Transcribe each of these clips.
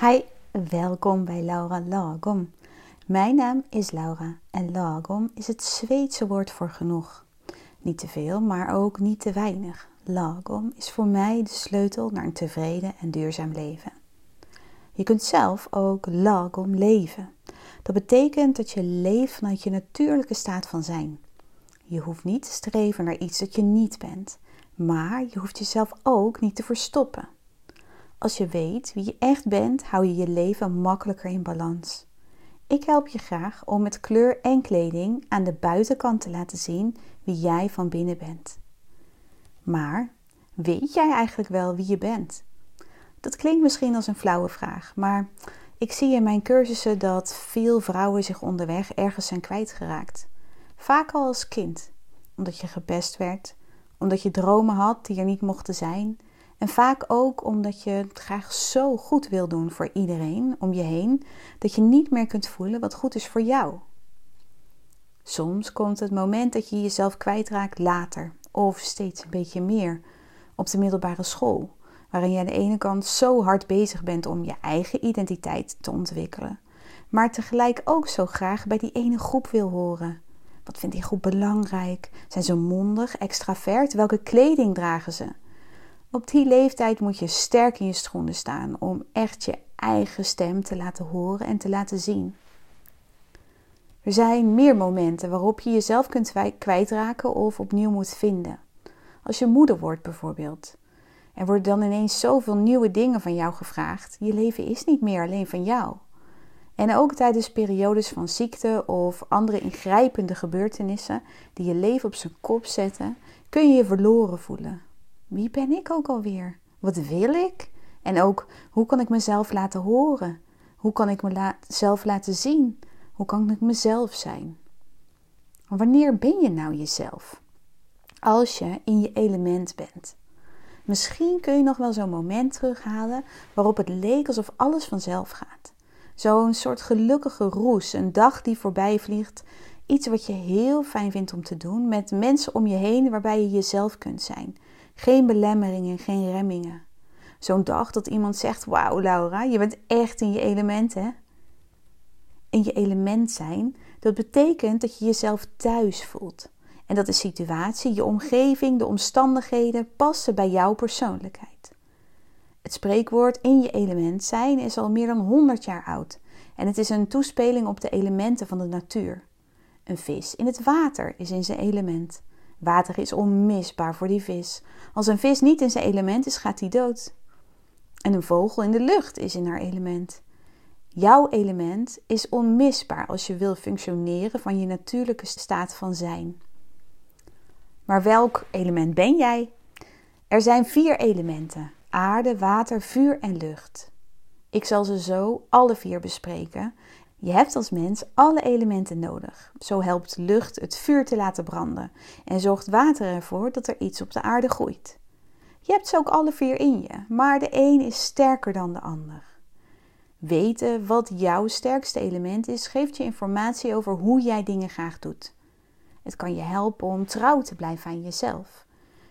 Hi, welkom bij Laura Lagom. Mijn naam is Laura en lagom is het Zweedse woord voor genoeg. Niet te veel, maar ook niet te weinig. Lagom is voor mij de sleutel naar een tevreden en duurzaam leven. Je kunt zelf ook lagom leven. Dat betekent dat je leeft vanuit je natuurlijke staat van zijn. Je hoeft niet te streven naar iets dat je niet bent, maar je hoeft jezelf ook niet te verstoppen. Als je weet wie je echt bent, hou je je leven makkelijker in balans. Ik help je graag om met kleur en kleding aan de buitenkant te laten zien wie jij van binnen bent. Maar weet jij eigenlijk wel wie je bent? Dat klinkt misschien als een flauwe vraag, maar ik zie in mijn cursussen dat veel vrouwen zich onderweg ergens zijn kwijtgeraakt. Vaak al als kind, omdat je gepest werd, omdat je dromen had die er niet mochten zijn en vaak ook omdat je het graag zo goed wil doen voor iedereen om je heen, dat je niet meer kunt voelen wat goed is voor jou. Soms komt het moment dat je jezelf kwijtraakt later, of steeds een beetje meer, op de middelbare school, waarin je aan de ene kant zo hard bezig bent om je eigen identiteit te ontwikkelen, maar tegelijk ook zo graag bij die ene groep wil horen. Wat vindt die groep belangrijk? Zijn ze mondig, extravert? Welke kleding dragen ze? Op die leeftijd moet je sterk in je schoenen staan om echt je eigen stem te laten horen en te laten zien. Er zijn meer momenten waarop je jezelf kunt kwijtraken of opnieuw moet vinden. Als je moeder wordt bijvoorbeeld. Er worden dan ineens zoveel nieuwe dingen van jou gevraagd. Je leven is niet meer alleen van jou. En ook tijdens periodes van ziekte of andere ingrijpende gebeurtenissen die je leven op zijn kop zetten, kun je je verloren voelen. Wie ben ik ook alweer? Wat wil ik? En ook hoe kan ik mezelf laten horen? Hoe kan ik mezelf laten zien? Hoe kan ik mezelf zijn? Wanneer ben je nou jezelf? Als je in je element bent. Misschien kun je nog wel zo'n moment terughalen waarop het leek alsof alles vanzelf gaat. Zo'n soort gelukkige roes, een dag die voorbij vliegt. Iets wat je heel fijn vindt om te doen met mensen om je heen waarbij je jezelf kunt zijn. Geen belemmeringen, geen remmingen. Zo'n dag dat iemand zegt: Wauw, Laura, je bent echt in je element, hè? In je element zijn, dat betekent dat je jezelf thuis voelt. En dat de situatie, je omgeving, de omstandigheden passen bij jouw persoonlijkheid. Het spreekwoord in je element zijn is al meer dan 100 jaar oud en het is een toespeling op de elementen van de natuur. Een vis in het water is in zijn element. Water is onmisbaar voor die vis. Als een vis niet in zijn element is, gaat hij dood. En een vogel in de lucht is in haar element. Jouw element is onmisbaar als je wil functioneren van je natuurlijke staat van zijn. Maar welk element ben jij? Er zijn vier elementen: aarde, water, vuur en lucht. Ik zal ze zo alle vier bespreken je hebt als mens alle elementen nodig. Zo helpt lucht het vuur te laten branden en zorgt water ervoor dat er iets op de aarde groeit. Je hebt ze ook alle vier in je, maar de een is sterker dan de ander. Weten wat jouw sterkste element is, geeft je informatie over hoe jij dingen graag doet. Het kan je helpen om trouw te blijven aan jezelf.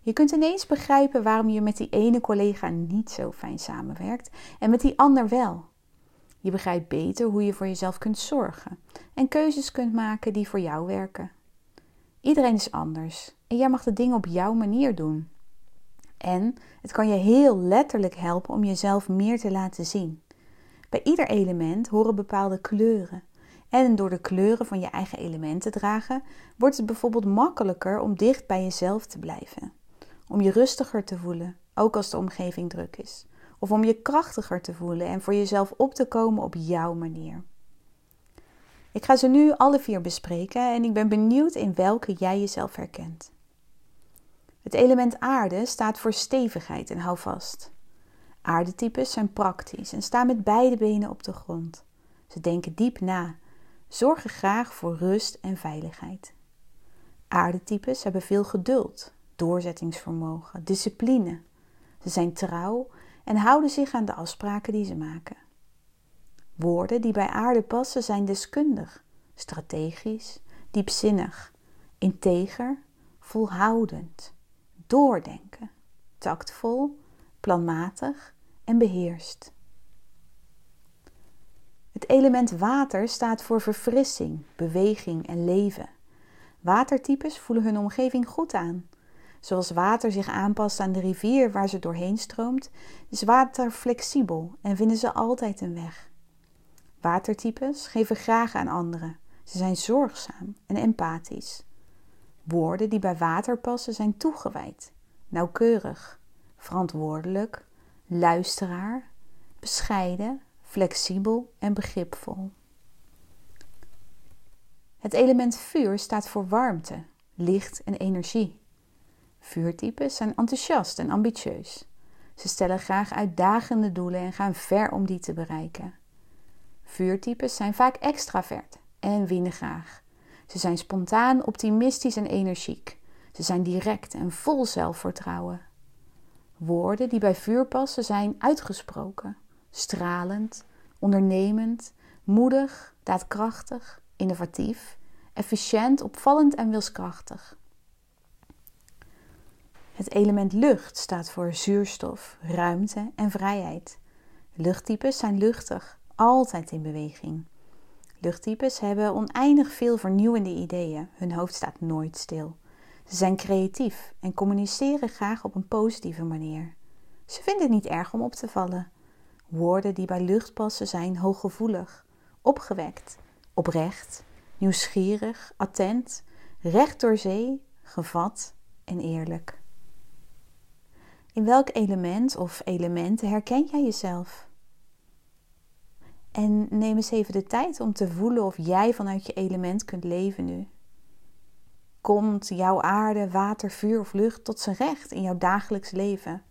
Je kunt ineens begrijpen waarom je met die ene collega niet zo fijn samenwerkt en met die ander wel. Je begrijpt beter hoe je voor jezelf kunt zorgen en keuzes kunt maken die voor jou werken. Iedereen is anders en jij mag de dingen op jouw manier doen. En het kan je heel letterlijk helpen om jezelf meer te laten zien. Bij ieder element horen bepaalde kleuren. En door de kleuren van je eigen element te dragen, wordt het bijvoorbeeld makkelijker om dicht bij jezelf te blijven. Om je rustiger te voelen, ook als de omgeving druk is of om je krachtiger te voelen en voor jezelf op te komen op jouw manier. Ik ga ze nu alle vier bespreken en ik ben benieuwd in welke jij jezelf herkent. Het element aarde staat voor stevigheid en houvast. Aardetypes zijn praktisch en staan met beide benen op de grond. Ze denken diep na, zorgen graag voor rust en veiligheid. Aardetypes hebben veel geduld, doorzettingsvermogen, discipline. Ze zijn trouw en houden zich aan de afspraken die ze maken. Woorden die bij aarde passen zijn deskundig, strategisch, diepzinnig, integer, volhoudend, doordenken, tactvol, planmatig en beheerst. Het element water staat voor verfrissing, beweging en leven. Watertypes voelen hun omgeving goed aan. Zoals water zich aanpast aan de rivier waar ze doorheen stroomt, is water flexibel en vinden ze altijd een weg. Watertypes geven graag aan anderen. Ze zijn zorgzaam en empathisch. Woorden die bij water passen zijn toegewijd, nauwkeurig, verantwoordelijk, luisteraar, bescheiden, flexibel en begripvol. Het element vuur staat voor warmte, licht en energie. Vuurtypes zijn enthousiast en ambitieus. Ze stellen graag uitdagende doelen en gaan ver om die te bereiken. Vuurtypes zijn vaak extravert en winnen graag. Ze zijn spontaan, optimistisch en energiek. Ze zijn direct en vol zelfvertrouwen. Woorden die bij vuur passen zijn uitgesproken, stralend, ondernemend, moedig, daadkrachtig, innovatief, efficiënt, opvallend en wilskrachtig. Het element lucht staat voor zuurstof, ruimte en vrijheid. Luchttypes zijn luchtig, altijd in beweging. Luchttypes hebben oneindig veel vernieuwende ideeën. Hun hoofd staat nooit stil. Ze zijn creatief en communiceren graag op een positieve manier. Ze vinden het niet erg om op te vallen. Woorden die bij lucht passen zijn hooggevoelig, opgewekt, oprecht, nieuwsgierig, attent, recht door zee, gevat en eerlijk. In welk element of elementen herken jij jezelf? En neem eens even de tijd om te voelen of jij vanuit je element kunt leven nu. Komt jouw aarde, water, vuur of lucht tot zijn recht in jouw dagelijks leven?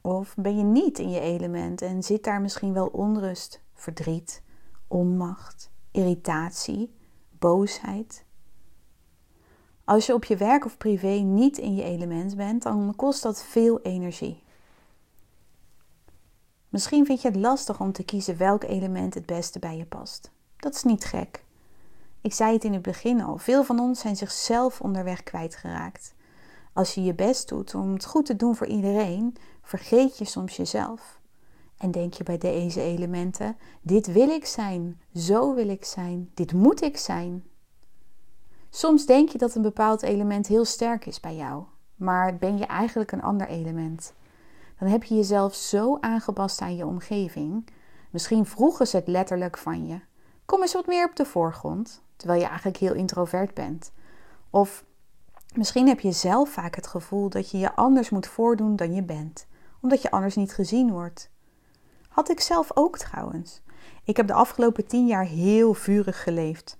Of ben je niet in je element en zit daar misschien wel onrust, verdriet, onmacht, irritatie, boosheid? Als je op je werk of privé niet in je element bent, dan kost dat veel energie. Misschien vind je het lastig om te kiezen welk element het beste bij je past. Dat is niet gek. Ik zei het in het begin al, veel van ons zijn zichzelf onderweg kwijtgeraakt. Als je je best doet om het goed te doen voor iedereen, vergeet je soms jezelf. En denk je bij deze elementen: dit wil ik zijn, zo wil ik zijn, dit moet ik zijn. Soms denk je dat een bepaald element heel sterk is bij jou, maar ben je eigenlijk een ander element. Dan heb je jezelf zo aangepast aan je omgeving. Misschien vroegen ze het letterlijk van je. Kom eens wat meer op de voorgrond, terwijl je eigenlijk heel introvert bent. Of misschien heb je zelf vaak het gevoel dat je je anders moet voordoen dan je bent, omdat je anders niet gezien wordt. Had ik zelf ook trouwens. Ik heb de afgelopen tien jaar heel vurig geleefd.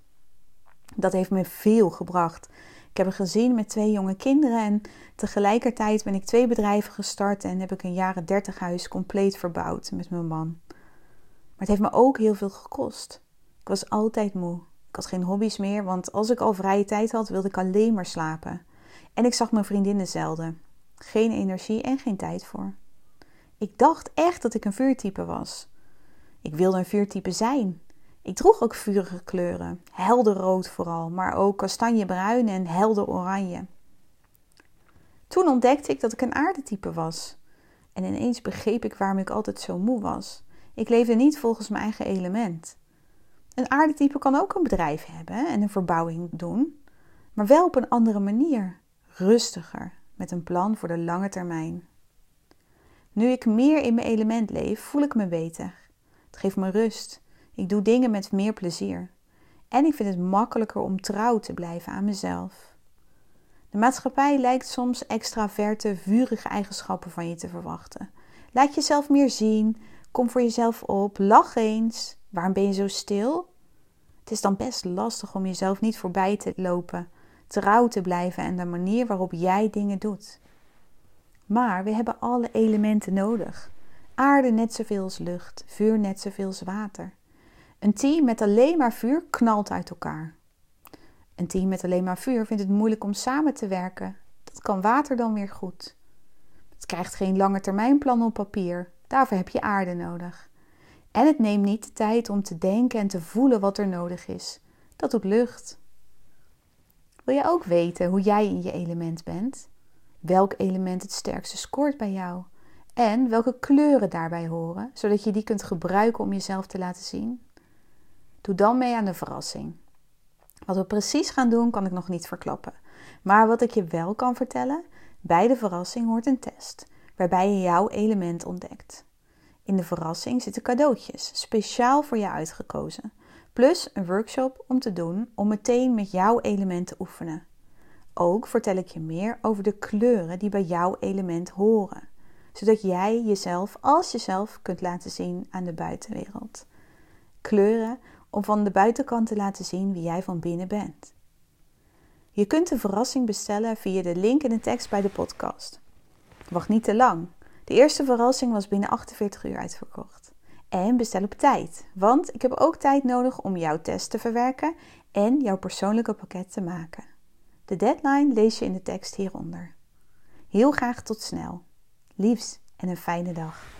Dat heeft me veel gebracht. Ik heb een gezin met twee jonge kinderen en tegelijkertijd ben ik twee bedrijven gestart en heb ik een jaren dertig huis compleet verbouwd met mijn man. Maar het heeft me ook heel veel gekost. Ik was altijd moe. Ik had geen hobby's meer, want als ik al vrije tijd had, wilde ik alleen maar slapen. En ik zag mijn vriendinnen zelden. Geen energie en geen tijd voor. Ik dacht echt dat ik een vuurtype was. Ik wilde een vuurtype zijn. Ik droeg ook vurige kleuren, helder rood vooral, maar ook kastanjebruin en helder oranje. Toen ontdekte ik dat ik een aardetype was. En ineens begreep ik waarom ik altijd zo moe was. Ik leefde niet volgens mijn eigen element. Een aardetype kan ook een bedrijf hebben en een verbouwing doen, maar wel op een andere manier, rustiger, met een plan voor de lange termijn. Nu ik meer in mijn element leef, voel ik me beter. Het geeft me rust ik doe dingen met meer plezier. En ik vind het makkelijker om trouw te blijven aan mezelf. De maatschappij lijkt soms extraverte, vurige eigenschappen van je te verwachten. Laat jezelf meer zien, kom voor jezelf op, lach eens. Waarom ben je zo stil? Het is dan best lastig om jezelf niet voorbij te lopen, trouw te blijven en de manier waarop jij dingen doet. Maar we hebben alle elementen nodig. Aarde net zoveel als lucht, vuur net zoveel als water. Een team met alleen maar vuur knalt uit elkaar. Een team met alleen maar vuur vindt het moeilijk om samen te werken. Dat kan water dan weer goed. Het krijgt geen lange termijnplan op papier. Daarvoor heb je aarde nodig. En het neemt niet de tijd om te denken en te voelen wat er nodig is. Dat doet lucht. Wil je ook weten hoe jij in je element bent? Welk element het sterkste scoort bij jou? En welke kleuren daarbij horen, zodat je die kunt gebruiken om jezelf te laten zien. Doe dan mee aan de verrassing. Wat we precies gaan doen, kan ik nog niet verklappen. Maar wat ik je wel kan vertellen, bij de verrassing hoort een test, waarbij je jouw element ontdekt. In de verrassing zitten cadeautjes, speciaal voor je uitgekozen. Plus een workshop om te doen om meteen met jouw element te oefenen. Ook vertel ik je meer over de kleuren die bij jouw element horen, zodat jij jezelf als jezelf kunt laten zien aan de buitenwereld. Kleuren om van de buitenkant te laten zien wie jij van binnen bent. Je kunt de verrassing bestellen via de link in de tekst bij de podcast. Wacht niet te lang. De eerste verrassing was binnen 48 uur uitverkocht. En bestel op tijd, want ik heb ook tijd nodig om jouw test te verwerken en jouw persoonlijke pakket te maken. De deadline lees je in de tekst hieronder. Heel graag tot snel. Liefs en een fijne dag.